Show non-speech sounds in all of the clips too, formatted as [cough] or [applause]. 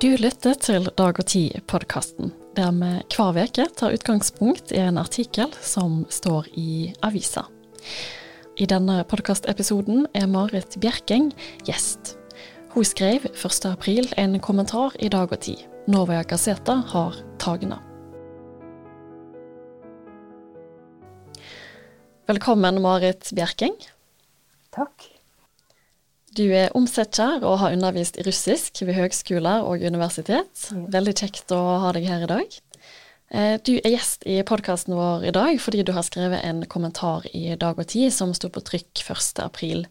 Du lytter til Dag og Tid-podkasten, der vi hver uke tar utgangspunkt i en artikkel som står i avisa. I denne podkastepisoden er Marit Bjerking gjest. Hun skrev 1.4 en kommentar i Dag og Tid. Novaja Gazeta har tagna. Velkommen, Marit Bjerking. Takk. Du er omsetter og har undervist i russisk ved høgskoler og universitet. Veldig kjekt å ha deg her i dag. Eh, du er gjest i podkasten vår i dag fordi du har skrevet en kommentar i Dag og Tid som sto på trykk 1.4.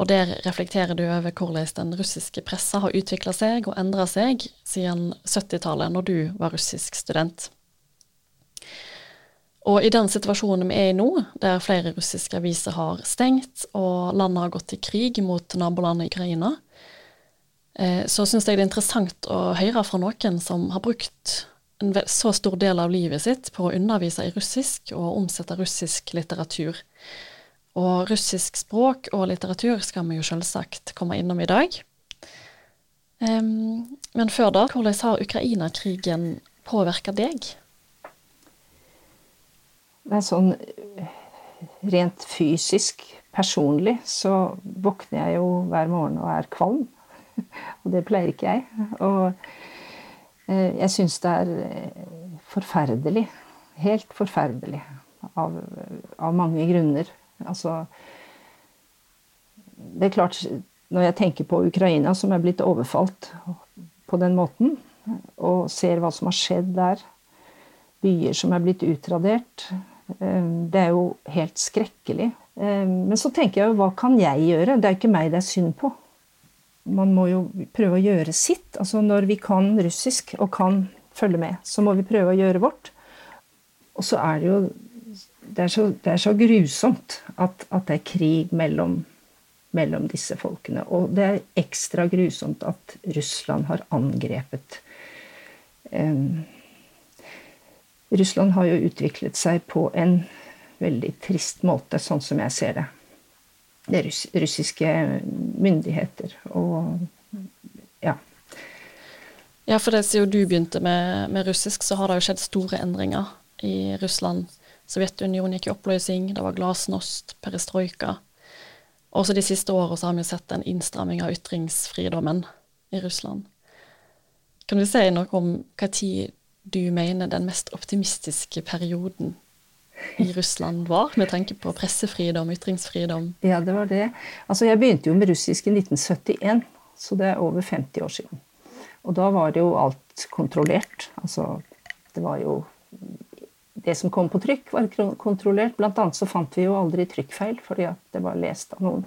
Og der reflekterer du over hvordan den russiske pressa har utvikla seg og endra seg siden 70-tallet, når du var russisk student. Og i den situasjonen vi er i nå, der flere russiske aviser har stengt, og landet har gått til krig mot nabolandet Ukraina, eh, så syns jeg det er interessant å høre fra noen som har brukt en så stor del av livet sitt på å undervise i russisk og omsette russisk litteratur. Og russisk språk og litteratur skal vi jo selvsagt komme innom i dag. men før da, hvordan har Ukraina-krigen påvirka deg? Men sånn rent fysisk, personlig, så våkner jeg jo hver morgen og er kvalm. [laughs] Og det pleier ikke jeg. Og eh, jeg syns det er eh, forferdelig. Helt forferdelig. Av, av, mange grunner. Altså Det er klart, når jeg tenker på Ukraina, som er blitt overfalt på den måten, og ser hva som har skjedd der, byer som er blitt utradert, Eh, det er jo helt skrekkelig. Eh, men så tenker jeg jo hva kan jeg gjøre? Det er jo ikke meg det er synd på. Man må jo prøve å gjøre sitt. Altså når vi kan russisk og kan følge med, så må vi prøve å gjøre vårt. Og så er det jo Det er så, det er så grusomt at, at, det er krig mellom, mellom disse folkene. Og det er ekstra grusomt at Russland har angrepet um, Russland har jo utviklet seg på en veldig trist måte, sånn som jeg ser det. Det er russiske myndigheter og ja. Ja, for det siden du begynte med, med, russisk, så har det jo skjedd store endringer i Russland. Sovjetunionen gikk i oppløsning, det var glasnost, perestrojka. Også de siste åra har vi sett en innstramming av ytringsfridommen i Russland. Kan du si noe om hva tid du mener den mest optimistiske perioden i Russland var, med tanke på pressefridom, ytringsfridom? Ja, det var det. Altså, jeg begynte jo med russisk i 1971, så det er over 50 år siden. Og da var jo alt kontrollert. Altså, det var jo Det som kom på trykk, var kontrollert. Blant annet så fant vi jo aldri trykkfeil, fordi at det var lest av noen.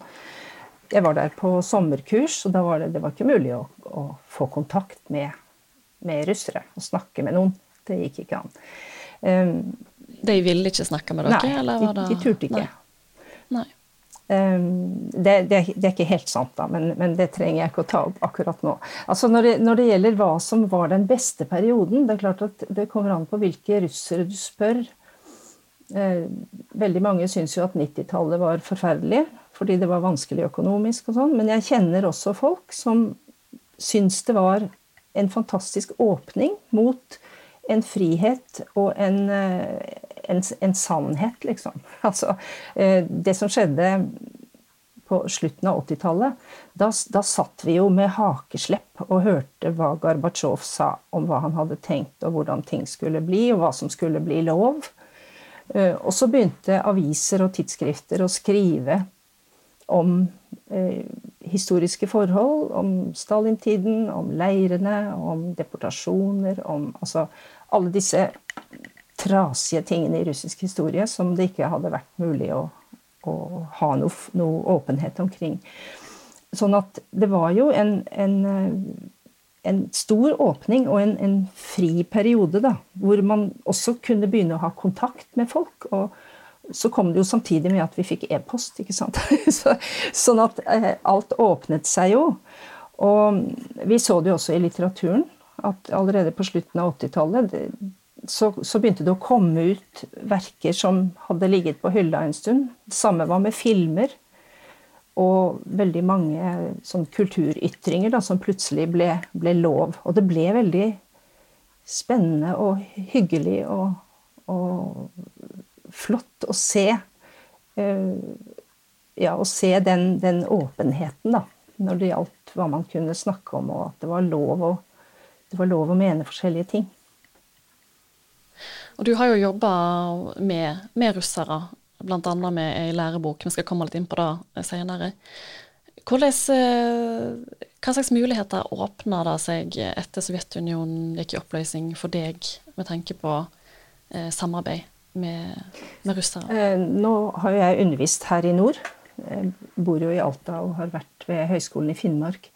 Jeg var der på sommerkurs, og da var det, det var ikke mulig å, å få kontakt med med russere og snakke med noen. Det gikk ikke an. Um, de ville ikke snakke med dere? Nei, eller var det... de, de turte ikke. Nei. Nei. Um, det, det, det, er ikke helt sant, da, men, men, det trenger jeg ikke å ta opp akkurat nå. Altså når det, når det, gjelder hva som var den beste perioden Det er klart at det kommer an på hvilke russere du spør. Uh, veldig mange syns jo at 90-tallet var forferdelig fordi det var vanskelig økonomisk og sånn, men jeg kjenner også folk som syns det var en fantastisk åpning mot en frihet og en, eh, en, en sannhet, liksom. [laughs] Altså, eh, det som skjedde på slutten av 80-tallet, da, da, satt vi jo med hakeslepp og hørte hva Gorbatsjov sa om hva han hadde tenkt, og hvordan ting skulle bli, og hva som skulle bli lov. Eh, og så begynte aviser og tidsskrifter å skrive om eh, historiske forhold, om Stalin-tiden, om leirene, om deportasjoner, om altså alle disse trasige tingene i russisk historie som det ikke hadde vært mulig å, å ha noe, noe, åpenhet omkring. Sånn at det var jo en, en, en stor åpning og en, en, fri periode, da, hvor man også kunne begynne å ha kontakt med folk. og så kom det jo samtidig med at vi fikk e-post. ikke sant? [laughs] Så, sånn at eh, alt åpnet seg jo. Og vi så det jo også i litteraturen. At allerede på slutten av 80-tallet så, så, begynte det å komme ut verker som hadde ligget på hylla en stund. Det samme var med filmer. og veldig mange sånn kulturytringer da, som plutselig ble, ble, lov. Og det ble veldig spennende og hyggelig og, og flott å se. Uh, ja, å se den, den, åpenheten da, når det gjaldt hva man kunne snakke om, og at det var lov å, var lov å mene forskjellige ting. Og du har jo jobba med, med russere bl.a. med ei lærebok. Vi skal komme litt inn på det senere. Hvordan, eh, hva slags muligheter åpna det seg etter Sovjetunionen gikk i oppløsning for deg, med tanke på eh, samarbeid med, med russere? Eh, nå har jeg undervist her i nord. Jeg bor jo i Alta og har vært ved Høgskolen i Finnmark.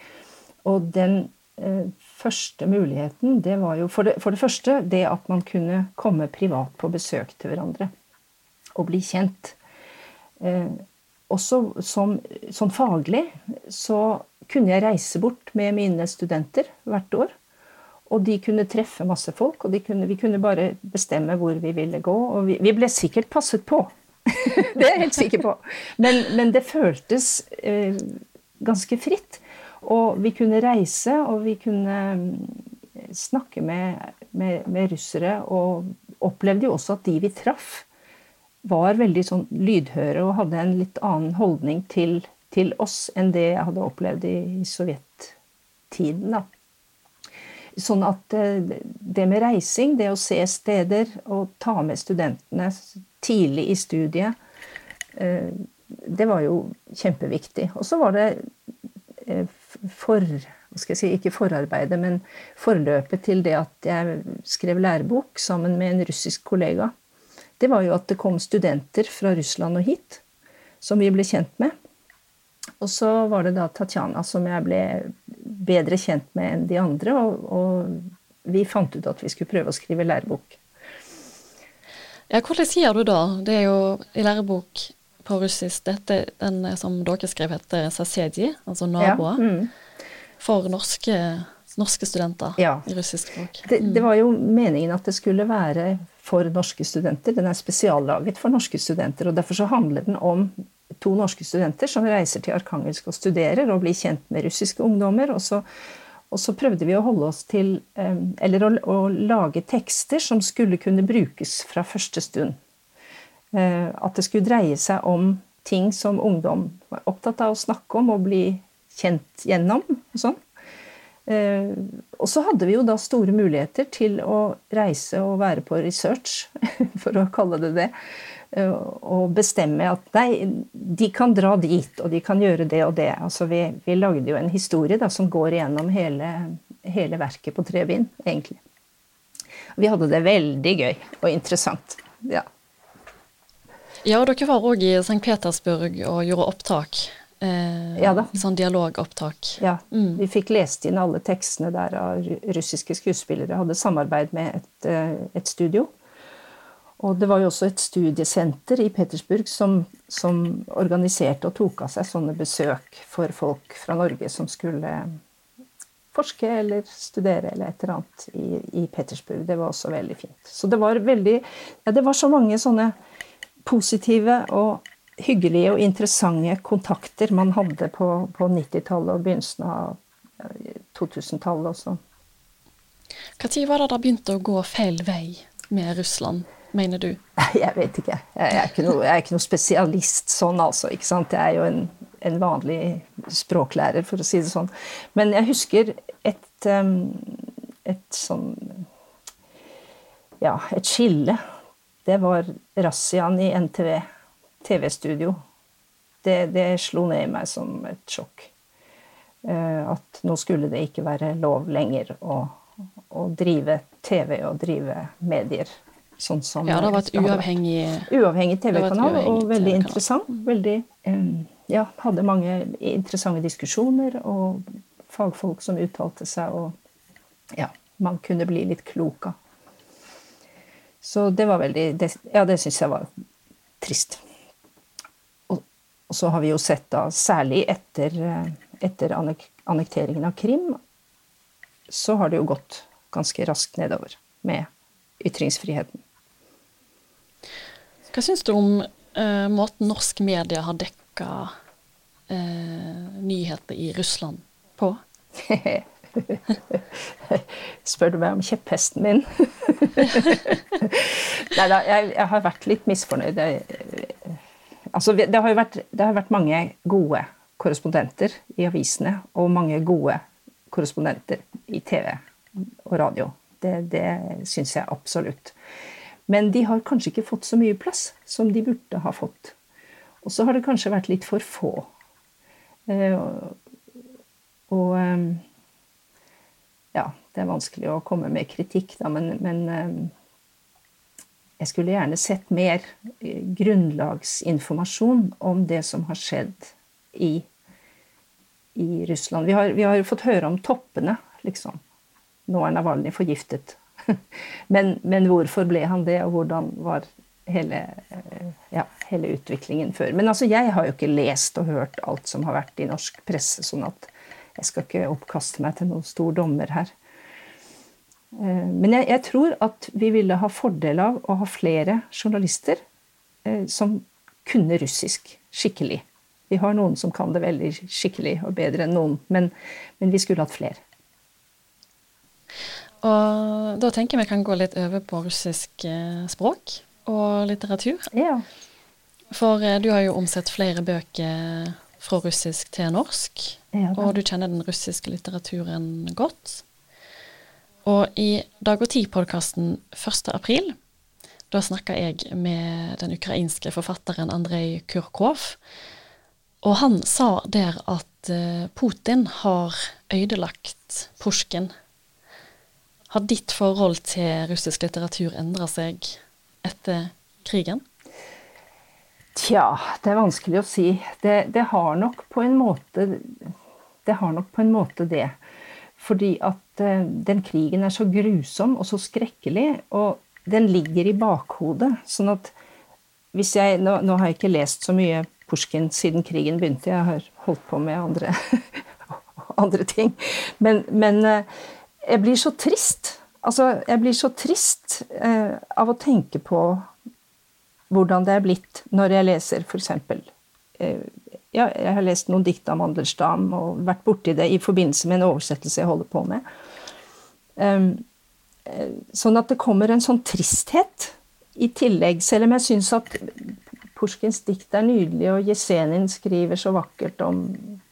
Og den eh, første muligheten, det var jo for det, for det første det at man kunne komme privat på besøk til hverandre Og bli kjent. Eh, også som, som, faglig så kunne jeg reise bort med mine studenter hvert år. Og de kunne treffe masse folk, og kunne, vi kunne bare bestemme hvor vi ville gå. Og vi, vi ble sikkert passet på. [laughs] det er jeg helt sikker på. Men, men det føltes eh, ganske fritt. Og vi kunne reise, og vi kunne mm, snakke med, med, med russere. Og opplevde jo også at de vi traff, var veldig sånn lydhøre og hadde en litt annen holdning til, til oss enn det jeg hadde opplevd i, i sovjettiden. da. Sånn at eh, det med reising, det å se steder og ta med studentene tidlig i studiet, eh, det var jo kjempeviktig. Og så var det eh, for hva skal jeg si, Ikke forarbeidet, men forløpet til det at jeg skrev lærebok sammen med en russisk kollega det var jo at det kom studenter fra Russland og hit, som vi ble kjent med. Og så var det da Tatjana som jeg ble bedre kjent med enn de andre, og, og vi fant ut at vi skulle prøve å skrive lærebok. Ja, hvordan sier du da? Det er jo i lærebok på russisk dette, Den som dere skrev, heter Sasedji, altså naboer, ja, mm. for norske, norske studenter ja. i russisk språk. Mm. Det, det, var jo meningen at det skulle være for norske studenter. Den er spesiallaget for norske studenter. og Derfor så handler den om to norske studenter som reiser til Arkangelsk og studerer og blir kjent med russiske ungdommer. Og så, og så prøvde vi å holde oss til Eller å, å, lage tekster som skulle kunne brukes fra første stund. Eh, at det skulle dreie seg om ting som ungdom var opptatt av å snakke om og bli kjent gjennom. og sånn. Eh, og så hadde vi jo da store muligheter til å reise og være på research, [laughs] for å kalle det det. Eh, og bestemme at nei, de kan dra dit, og de kan gjøre det og det. Altså vi, vi lagde jo en historie da, som går igjennom hele, hele verket på tre bind, egentlig. Vi hadde det veldig gøy og interessant. Ja. Ja, og dere var òg i St. Petersburg og gjorde opptak. Eh, ja da. Sånn dialogopptak. Ja. Mm. Vi fikk lest inn alle tekstene der av russiske skuespillere. Hadde samarbeid med et, eh, et, studio. Og det var jo også et studiesenter i Petersburg som, som, organiserte og tok av seg sånne besøk for folk fra Norge som skulle forske eller studere eller et eller annet i, i Petersburg. Det var også veldig fint. Så det var veldig Ja, det var så mange sånne positive og hyggelige og interessante kontakter man hadde på, på 90-tallet og begynnelsen av 2000-tallet også. Når var det da begynte å gå feil vei med Russland, mener du? Jeg vet ikke. Jeg er ikke noe, er ikke noe spesialist sånn, altså. ikke sant? Jeg er jo en, en, vanlig språklærer, for å si det sånn. Men jeg husker et, um, et sånn Ja, et skille. Det var razziaen i NTV TV-studio. Det, det, slo ned i meg som et sjokk. Eh, at nå skulle det ikke være lov lenger å, å drive TV og drive medier. Sånn som ja, det var et uavhengig Uavhengig TV-kanal, og veldig TV interessant. Veldig Ja, hadde mange interessante diskusjoner, og fagfolk som uttalte seg, og ja, man kunne bli litt klok av. Så det var veldig Ja, det syns jeg var trist. Og så har vi jo sett da, særlig etter, etter annek annekteringen av Krim, så har det jo gått ganske raskt nedover med ytringsfriheten. Hva syns du om uh, måten norsk media har dekka eh, nyheter i Russland på? [laughs] Spør du meg om kjepphesten min? [laughs] Nei da, jeg, jeg, har vært litt misfornøyd. Altså, det, har jo vært, har vært mange gode korrespondenter i avisene, og mange gode korrespondenter i TV og radio. Det, det syns jeg absolutt. Men de har kanskje ikke fått så mye plass som de burde ha fått. Og så har det kanskje vært litt for få. Eh, og eh, ja, det er vanskelig å komme med kritikk, da, men, men eh, jeg skulle gjerne sett mer grunnlagsinformasjon om det som har skjedd i, i Russland. Vi har, vi har fått høre om toppene, liksom. Nå er Navalnyj forgiftet. [laughs] men, men, hvorfor ble han det, og hvordan var hele, ja, hele, utviklingen før? Men altså, jeg har jo ikke lest og hørt alt som har vært i norsk presse, sånn at jeg skal ikke oppkaste meg til noen stor dommer her. Eh, men jeg, jeg, tror at vi ville ha fordel av å ha flere journalister eh, som kunne russisk skikkelig. Vi har noen som kan det veldig skikkelig og bedre enn noen, men, men vi skulle hatt flere. Og da tenker jeg vi kan gå litt over på russisk eh, språk og litteratur. Ja. For eh, du har jo omsett flere bøker fra russisk til norsk, ja, og du kjenner den russiske litteraturen godt. Og i Dag og Tid-podkasten 1. april, da snakka jeg med den ukrainske forfatteren Andrej Kurkov, og han sa der at eh, Putin har ødelagt Pusjkin har ditt forhold til russisk litteratur endra seg etter krigen? Tja, det er vanskelig å si. Det, det, har nok på en måte Det har nok på en måte det. Fordi at uh, den krigen er så grusom og så skrekkelig, og den ligger i bakhodet. Sånn at hvis jeg Nå, nå har jeg ikke lest så mye Pusjkin siden krigen begynte, jeg har holdt på med andre, [laughs] andre ting. Men, men uh, jeg blir så trist. Altså, jeg blir så trist eh, av å tenke på hvordan det er blitt når jeg leser f.eks. Eh, ja, jeg har lest noen dikt av Mandelstam og vært borti det i forbindelse med en oversettelse jeg holder på med. Um, sånn at det kommer en sånn tristhet i tillegg, selv om jeg syns at Pushkins dikt er nydelig, og Jesenin skriver så vakkert om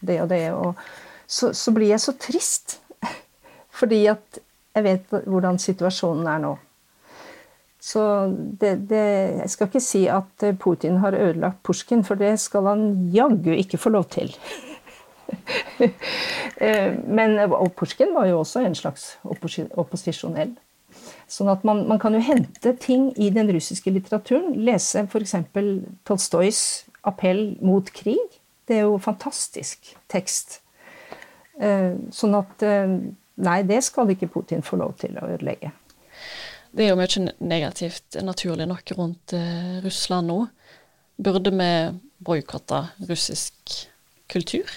det og det, og så, så blir jeg så trist. Fordi at jeg vet hvordan situasjonen er nå. Så det, det, Jeg skal ikke si at Putin har ødelagt Pusjkin, for det skal han jaggu ikke få lov til. [laughs] Eh, men, og Pushkin var jo også en slags opposisjonell. Sånn at man, man, kan jo hente ting i den russiske litteraturen. Lese f.eks. Tolstojs 'Appell mot krig'. Det er jo fantastisk tekst. Eh, sånn at eh, Nei, det skal ikke Putin få lov til å ødelegge. Det er jo mye negativt, naturlig nok, rundt uh, Russland nå. Burde vi boikotte russisk kultur?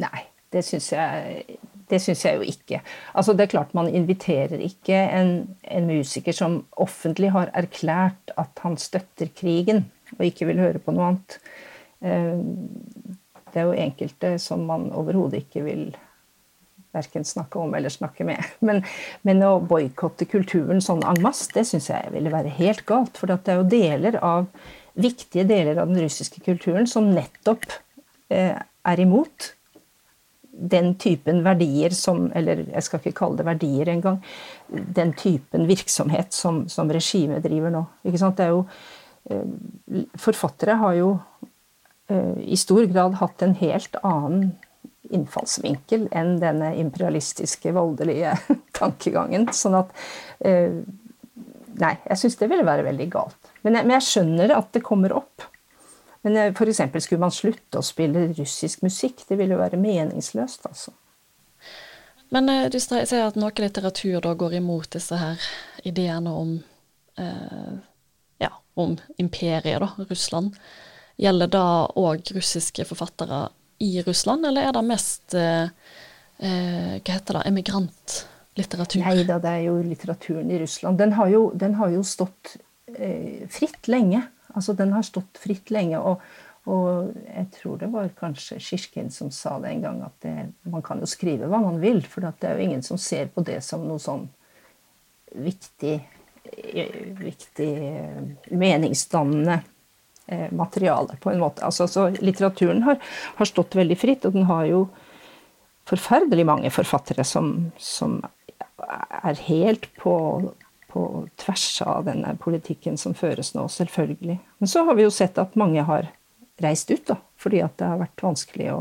Nei, det syns jeg, jeg jo ikke. Altså, det er klart Man inviterer ikke en, en, musiker som offentlig har erklært at han støtter krigen, og ikke vil høre på noe annet. Uh, det er jo enkelte som man overhodet ikke vil verken snakke om eller snakke med. Men, men å boikotte kulturen sånn en masse, det syns jeg ville være helt galt. For det er jo deler av, viktige deler av den russiske kulturen som nettopp eh, er imot den typen verdier som Eller jeg skal ikke kalle det verdier engang. Den typen virksomhet som, som regimet driver nå. Ikke sant? Det er jo, eh, forfattere har jo eh, i stor grad hatt en helt annen innfallsvinkel enn denne imperialistiske, voldelige [laughs] tankegangen. Sånn at eh, Nei, jeg syns det ville være veldig galt. Men jeg, men jeg skjønner at det kommer opp. Men eh, f.eks. skulle man slutte å spille russisk musikk. Det ville jo være meningsløst, altså. Men eh, du sier at noe litteratur da går imot disse her ideene om eh, ja, om imperiet, da, Russland. Gjelder da òg russiske forfattere i Russland, eller er det mest eh, eh, hva heter det, emigrantlitteratur? Nei da, det er jo litteraturen i Russland. Den har jo, den har jo stått eh, fritt lenge. Altså, den har stått fritt lenge. Og, Og jeg tror det var kanskje Kirken som sa det en gang, at det, man kan jo skrive hva man vil, for det er jo ingen som ser på det som noe sånn viktig, viktig meningsdannende eh, materiale, på en måte. Altså, så litteraturen har, har, stått veldig fritt, og den har jo forferdelig mange forfattere som, som er helt på, på tvers av denne politikken som føres nå, selvfølgelig. Men så har vi jo sett at mange har reist ut, da, fordi at det har vært vanskelig å,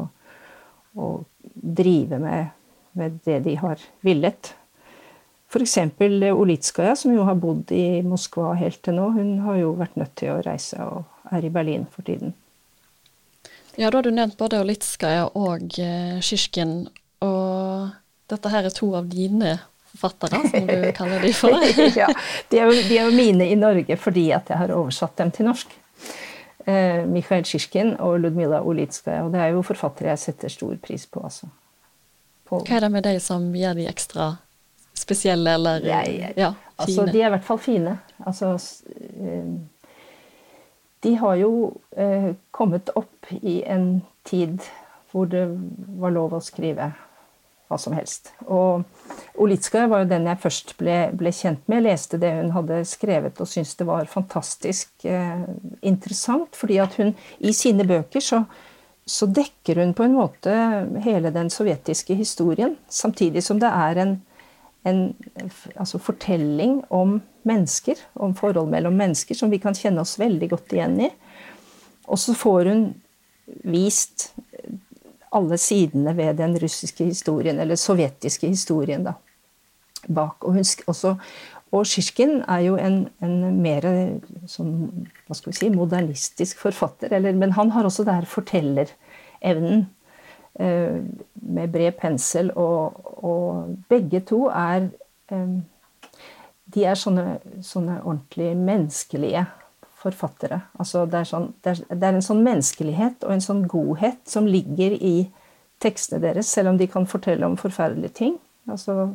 å drive med, med, det de har villet. F.eks. Olitskaja, som jo har bodd i Moskva helt til nå, hun har jo vært nødt til å reise og er i Berlin for tiden. Ja, da har du nevnt både Olitskaja og Kirken. Og dette her er to av dine forfattere, som du [laughs] kaller de for? [laughs] ja, de er, jo, de er, jo, mine i Norge fordi at jeg har oversatt dem til norsk eh, Mikhail Kirken og Ludmila Olitskaja. Og det er jo forfattere jeg setter stor pris på, altså. På Hva er det med deg som gjør de ekstra spesielle, eller jeg, jeg, ja, Altså, de er i hvert fall fine. Altså eh, De har jo eh, kommet opp i en tid hvor det var lov å skrive hva som helst. Og Olitskaja var jo den jeg først ble, ble, kjent med. Jeg Leste det hun hadde skrevet og syntes det var fantastisk eh, interessant. fordi at hun i sine bøker så, så, dekker hun på en måte hele den sovjetiske historien. Samtidig som det er en, en altså fortelling om mennesker, om forhold mellom mennesker, som vi kan kjenne oss veldig godt igjen i. Og så får hun vist alle sidene ved den russiske historien, eller sovjetiske historien, da, bak. Og, hun, også, og Sjisjkin er jo en, en mer sånn, hva skal vi si, modernistisk forfatter, eller, men han har også det her fortellerevnen. Eh, med bred pensel, og, og, begge to er eh, De er sånne, sånne ordentlig menneskelige forfattere. Altså det, er sånn, det, er, det, er en sånn menneskelighet og en sånn godhet som ligger i tekstene deres, selv om de kan fortelle om forferdelige ting. Altså,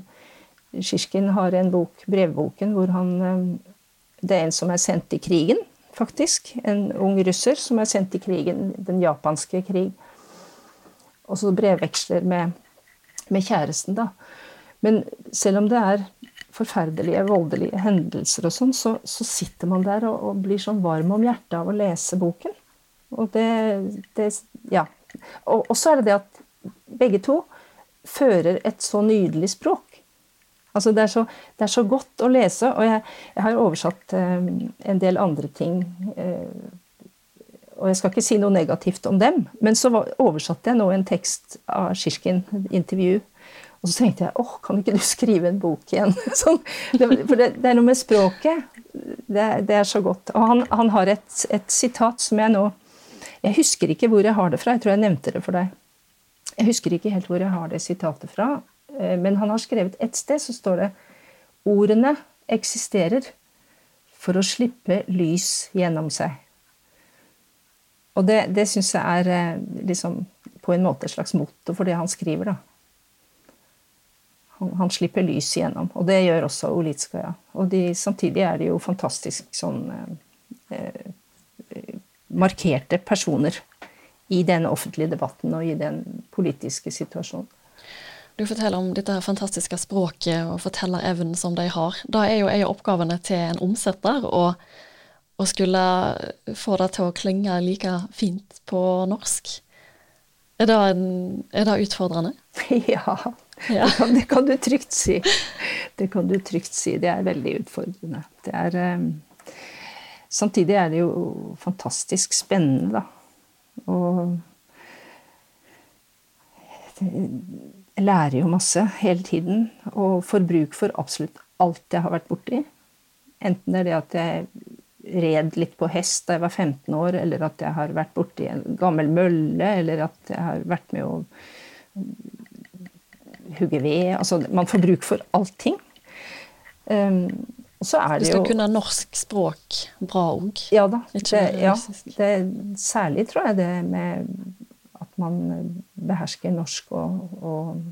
Sjisjkin har en bok, brevboken, hvor han eh, Det er en som er sendt i krigen, faktisk. En ung russer som er sendt i krigen, den japanske krig. Og så brevveksler med, med kjæresten, da. Men selv om det er forferdelige, voldelige hendelser og sånn, så, så, sitter man der og, og, blir sånn varm om hjertet av å lese boken. Og det, det Ja. Og, og så er det det at begge to fører et så nydelig språk. Altså det, er så, det er så godt å lese, og jeg, jeg har oversatt eh, en del andre ting. Eh, og jeg skal ikke si noe negativt om dem, men så oversatte jeg nå en tekst av Sjisjkin, intervju, og så tenkte jeg åh, kan ikke du skrive en bok igjen? [laughs] sånn, det, for det, det, er noe med språket. Det, det er så godt. Og han, han har et, et, sitat som jeg nå Jeg husker ikke hvor jeg har det fra. Jeg tror jeg nevnte det for deg. Jeg husker ikke helt hvor jeg har det sitatet fra. Eh, men han har skrevet et sted, så står det Ordene eksisterer for å slippe lys gjennom seg. Og det, det syns jeg er eh, liksom på en måte et slags motto for det han skriver, da. Han, han, slipper lys igjennom. Og det gjør også Olitskaja. Og de, samtidig er de jo fantastisk sånn eh, eh, markerte personer i den offentlige debatten og i den politiske situasjonen. Du forteller om dette fantastiske språket og fortellerevnen som de har. Da er jo en av oppgavene til en omsetter å, å skulle få det til å klinge like fint på norsk. Er det, en, er det utfordrende? [laughs] Ja, ja. Det, kan, det, kan, du trygt si. Det kan du trygt si. Det er veldig utfordrende. Det er um, Samtidig er det jo fantastisk spennende, da. Og jeg lærer jo masse hele tiden, og får bruk for absolutt alt jeg har vært borti. Enten det er det at jeg red litt på hest da jeg var 15 år, eller at jeg har vært borti en gammel mølle, eller at jeg har vært med å hugge ved. Altså, man får bruk for allting. Um, så er det jo Du skal kunne norsk språk bra òg? Ja da. Det, ja, det, særlig tror jeg det med at man behersker norsk og, og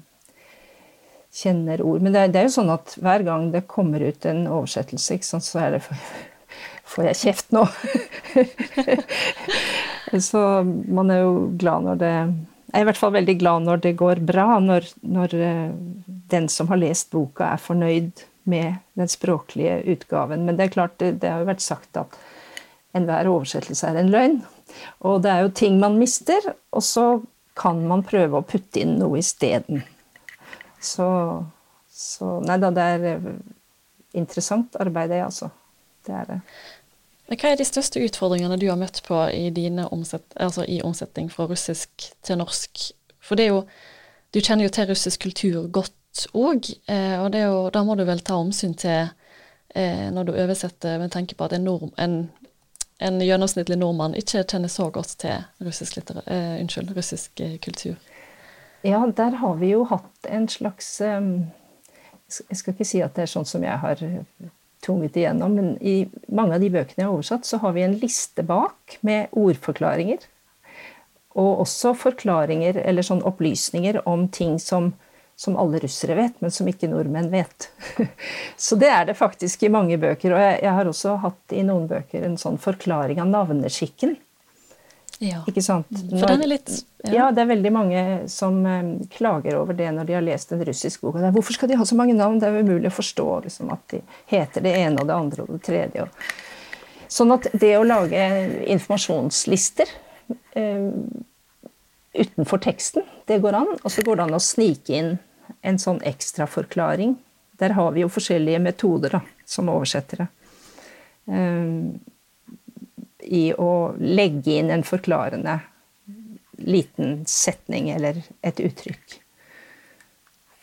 kjenner ord. Men det, det, er jo sånn at hver gang det kommer ut en oversettelse, sant, så er det for, får jeg kjeft nå. [laughs] Så man er jo glad når det Jeg er i hvert fall veldig glad når det går bra, når, når eh, den som har lest boka, er fornøyd med den språklige utgaven. Men det er klart, det, det har jo vært sagt at enhver oversettelse er en løgn. Og det er jo ting man mister, og så kan man prøve å putte inn noe isteden. Så, så Nei da, det er eh, interessant arbeid, det, altså. Det er det. Men hva er de største utfordringene du har møtt på i, omsett, altså i omsetning fra russisk til norsk? For det er jo Du kjenner jo til russisk kultur godt òg, eh, og jo, da må du vel ta omsyn til eh, når du oversetter med tanke på at en, norm, en, en, gjennomsnittlig nordmann ikke kjenner så godt til russisk, eh, unnskyld, russisk kultur? Ja, der har vi jo hatt en slags um, Jeg skal ikke si at det er sånn som jeg har tvunget igjennom. Men i mange av de bøkene jeg har oversatt, så har vi en liste bak med ordforklaringer. Og også forklaringer eller sånn opplysninger om ting som, som alle russere vet, men som ikke nordmenn vet. [laughs] så det er det faktisk i mange bøker. Og jeg, jeg har også hatt i noen bøker en sånn forklaring av navneskikken. Ja. Ikke sant? Når, For den er litt ja. ja. det er veldig mange som um, klager over det når de har lest en russisk bok. Er, Hvorfor skal de ha så mange navn? Det er umulig å forstå liksom, at de heter det ene og det andre og det tredje. Og... Sånn at det å lage informasjonslister um, utenfor teksten, det går an. Og så går det an å snike inn en sånn ekstraforklaring. Der har vi jo forskjellige metoder da, som oversettere. Um, i å legge inn en forklarende liten setning eller et uttrykk.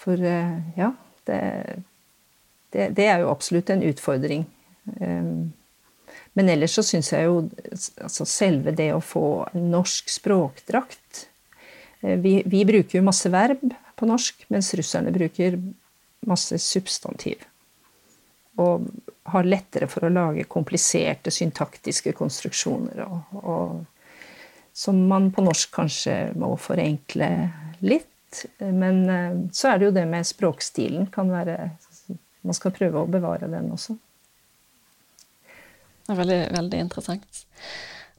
For eh, ja, det, det, det er jo absolutt en utfordring. Um, men ellers så syns jeg jo altså selve det å få norsk språkdrakt eh, vi, vi, bruker jo masse verb på norsk, mens russerne bruker masse substantiv og har lettere for å lage kompliserte syntaktiske konstruksjoner. Og, og, som man på norsk kanskje må forenkle litt. Men eh, så er det jo det med språkstilen. Kan være, man skal prøve å bevare den også. Det er veldig, veldig interessant.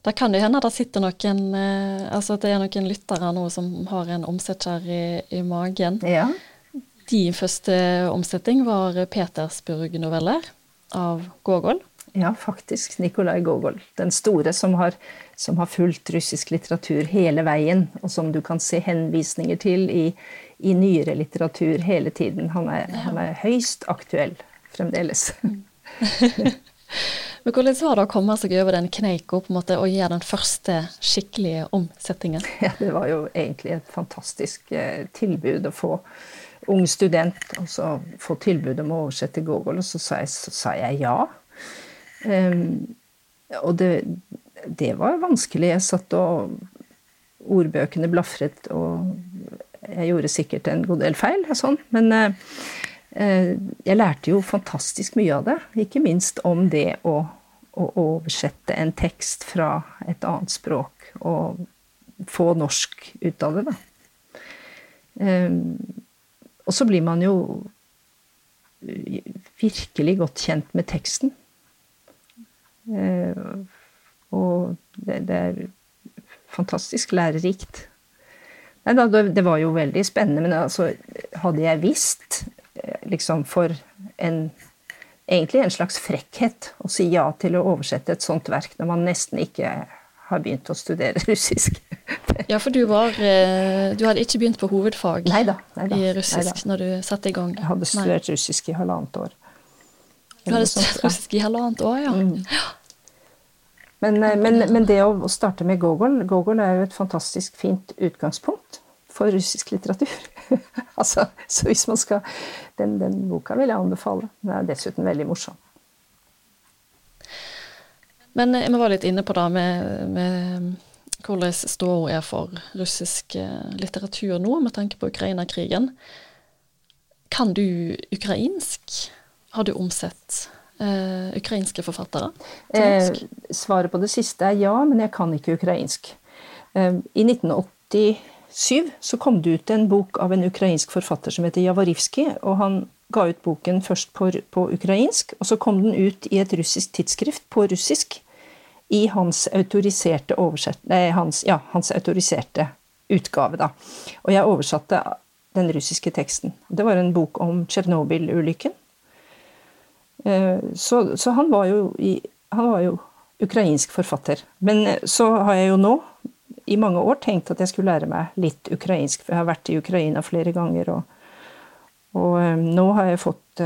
Da kan det hende det sitter noen eh, altså det er noen lyttere nå som har en omsetter i, i magen. Ja. Din første omsetning var Petersburg-noveller av Gogol. Ja, faktisk. Nikolai Gogol. Den store som har, som har, fulgt russisk litteratur hele veien, og som du kan se henvisninger til i, i nyere litteratur hele tiden. Han er, ja. han er høyst aktuell fremdeles. [laughs] Men Hvordan var det å komme seg over den kneika og gjøre den første skikkelige omsettingen? Ja, Det var jo egentlig et fantastisk eh, tilbud å få ung student og så få tilbud om å oversette Gogol, og så sa jeg, så sa jeg ja. Um, og det, det, var vanskelig. Jeg satt og Ordbøkene blafret, og jeg gjorde sikkert en god del feil sånn, men uh, jeg lærte jo fantastisk mye av det. Ikke minst om det å, å oversette en tekst fra et annet språk og få norsk ut av det, da. Um, og så blir man jo virkelig godt kjent med teksten. Eh, og det, det er fantastisk lærerikt. Nei da, det var jo veldig spennende, men altså, hadde jeg visst, eh, liksom for en Egentlig en slags frekkhet å si ja til å oversette et sånt verk når man nesten ikke har begynt å studere [laughs] russisk. ja, for du, var, eh, du hadde ikke begynt på hovedfag neida, neida, i russisk neida. når du satte i gang? Jeg hadde studert Nei. russisk i halvannet år. Du hadde studert russisk i halvannet år, ja. Mm. Men, eh, men, men, det å starte med Gogol Gogol er jo et fantastisk fint utgangspunkt for russisk litteratur. [laughs] altså, så hvis man skal den, den boka vil jeg anbefale. Den er dessuten veldig morsom. Men vi var litt inne på det med, med hvordan ståa er for russisk eh, litteratur nå, med tanke på Ukraina-krigen. Kan du ukrainsk? Har du omsett eh, ukrainske forfattere Eh, svaret på det siste er ja, men jeg kan ikke ukrainsk. Eh, I 1987 så kom det ut en bok av en ukrainsk forfatter som heter Javarivskij. og han ga ut boken først på, på, ukrainsk, og så kom den ut i et russisk tidsskrift på russisk i hans autoriserte, nei, hans, ja, hans autoriserte utgave. Da. Og jeg oversatte den russiske teksten. Det var en bok om Tsjernobyl-ulykken. Eh, så, så han, var i, han var jo ukrainsk forfatter. Men eh, så har jeg jo nå i mange år tenkt at jeg skulle lære meg litt ukrainsk, for jeg har vært i Ukraina flere ganger. Og, og eh, nå har jeg fått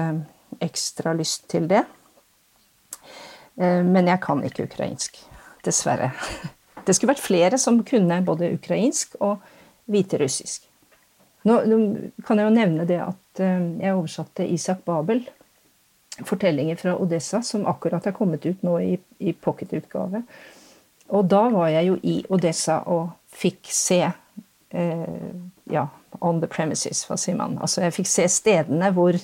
ekstra lyst til det. Men jeg kan ikke ukrainsk. Dessverre. [laughs] Det skulle vært flere som kunne både ukrainsk og hviterussisk. Nå, kan jeg jo nevne det at jeg oversatte Isak Babel fortellinger fra Odessa som akkurat er kommet ut nå i pocketutgave. Og da var jeg jo i Odessa og fikk se eh, ja, on the premises, hva sier man. Altså jeg fikk se stedene hvor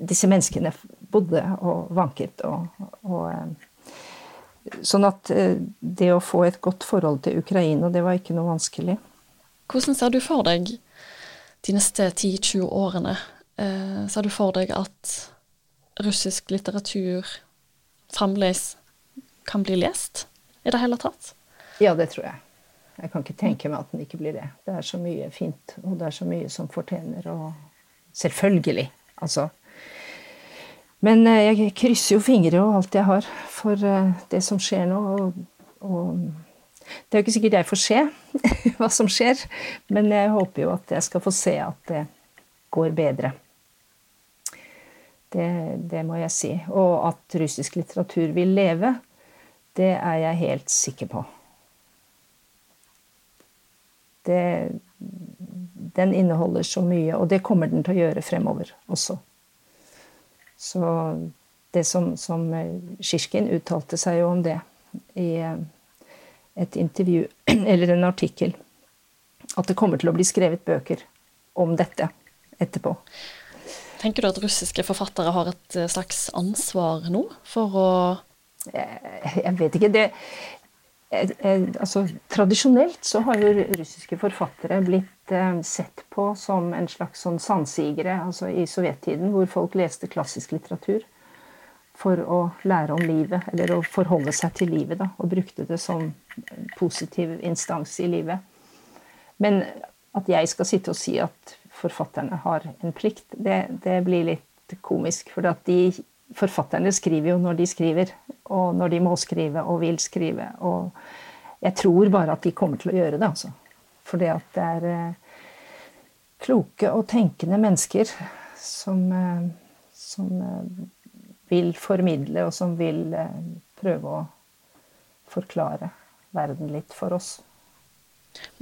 disse menneskene bodde og vanket. Og, og, eh, sånn at eh, det å få et godt forhold til Ukraina, det var ikke noe vanskelig. Hvordan ser du for deg de neste 10-20 årene? Eh, ser du for deg at russisk litteratur fremdeles kan bli lest i det hele tatt? Ja, det tror jeg. Jeg kan ikke tenke meg at den ikke blir det. Det er så mye fint, og det er så mye som fortjener å Selvfølgelig, altså. Men eh, jeg krysser jo fingre og alt jeg har for eh, det som skjer nå. Og, og det er jo ikke sikkert jeg får se [laughs] hva som skjer, men jeg håper jo at jeg skal få se at det går bedre. Det, det, må jeg si. Og at russisk litteratur vil leve, det er jeg helt sikker på. Det, den inneholder så mye, og det kommer den til å gjøre fremover også. Så det som, som Kirken uttalte seg jo om det i eh, et intervju, [clears throat] eller en artikkel, at det kommer til å bli skrevet bøker om dette etterpå. Tenker du at russiske forfattere har et eh, slags ansvar nå for å Jeg vet ikke. Det, altså, tradisjonelt så har jo russiske forfattere blitt eh, sett på som en slags sånn sansigere, altså i sovjettiden, hvor folk leste klassisk litteratur for å lære om livet, eller å forholde seg til livet, da, og brukte det som positiv instans i livet. Men at jeg skal sitte og si at forfatterne har en plikt, det, det blir litt komisk. For at de forfatterne skriver jo når de skriver, og når de må skrive og vil skrive. Og jeg tror bare at de kommer til å gjøre det, altså. Fordi at det er eh, kloke og tenkende mennesker som, eh, som eh, vil formidle, og som vil prøve å forklare verden litt for oss.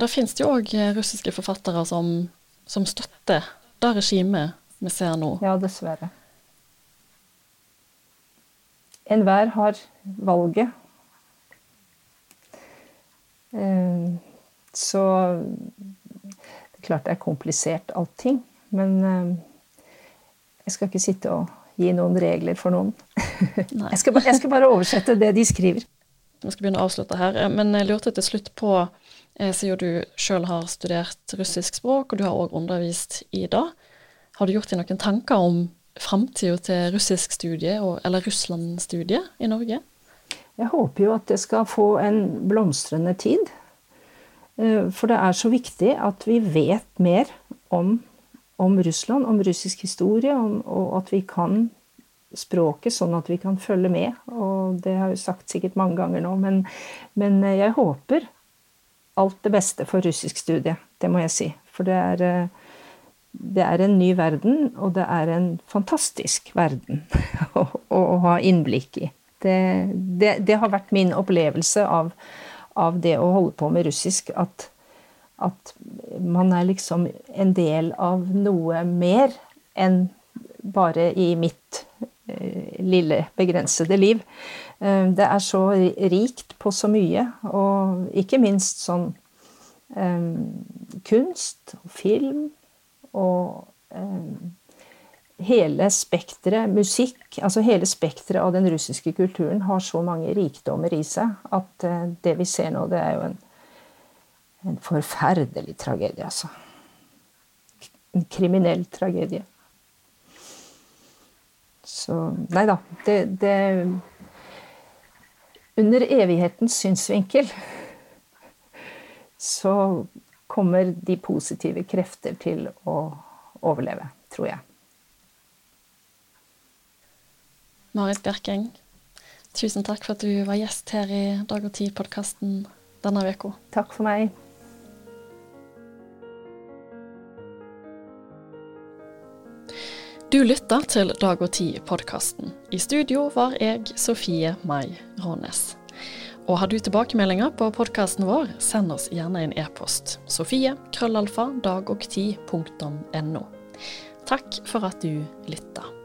Da finnes det jo òg russiske forfattere som som støtter det regimet vi ser nå? Ja, dessverre. Enhver har valget. Eh, så det er klart det er komplisert, allting. Men eh, jeg skal ikke sitte og gi noen regler for noen. [laughs] Jeg skal, jeg skal bare oversette det de skriver. Vi skal begynne å avslutte her, men jeg lurte til slutt på Eh, siden du sjøl har studert russisk språk, og du har òg undervist i det. Har du gjort deg noen tanker om framtida til russisk studie, eller Russland-studiet i Norge? Jeg håper jo at det skal få en blomstrende tid. Eh, for det er så viktig at vi vet mer om, om Russland, om russisk historie, om, og at vi kan språket sånn at vi kan følge med. Og det har jeg sagt sikkert mange ganger nå, men, men jeg håper alt det beste for russisk studie. Det må jeg si. For det er, eh, det er en ny verden, og det er en fantastisk verden [laughs] å, å, ha innblikk i. Det, det, det, har vært min opplevelse av, av, det å holde på med russisk, at, at man er liksom en del av noe mer enn bare i mitt eh, lille, begrensede liv. Eh, det er så rikt på så mye, og ikke minst sånn eh, kunst og film og um, hele spekteret musikk, altså hele spekteret av den russiske kulturen har så mange rikdommer i seg at uh, det vi ser nå, det er jo en, en forferdelig tragedie, altså. En kriminell tragedie. Så Nei da. Det, det under evighetens synsvinkel så kommer de positive krefter til å overleve, tror jeg. Marit Bjerkeng, tusen takk for at du var gjest her i Dag og Tid-podkasten denne uka. Takk for meg. Du lytter til Dag og Tid-podkasten. I studio var jeg Sofie Mai Rånes. Og har du tilbakemeldinger på podkasten vår, send oss gjerne en e-post. Sofie krøllalfa dagogti.no. Takk for at du lytta.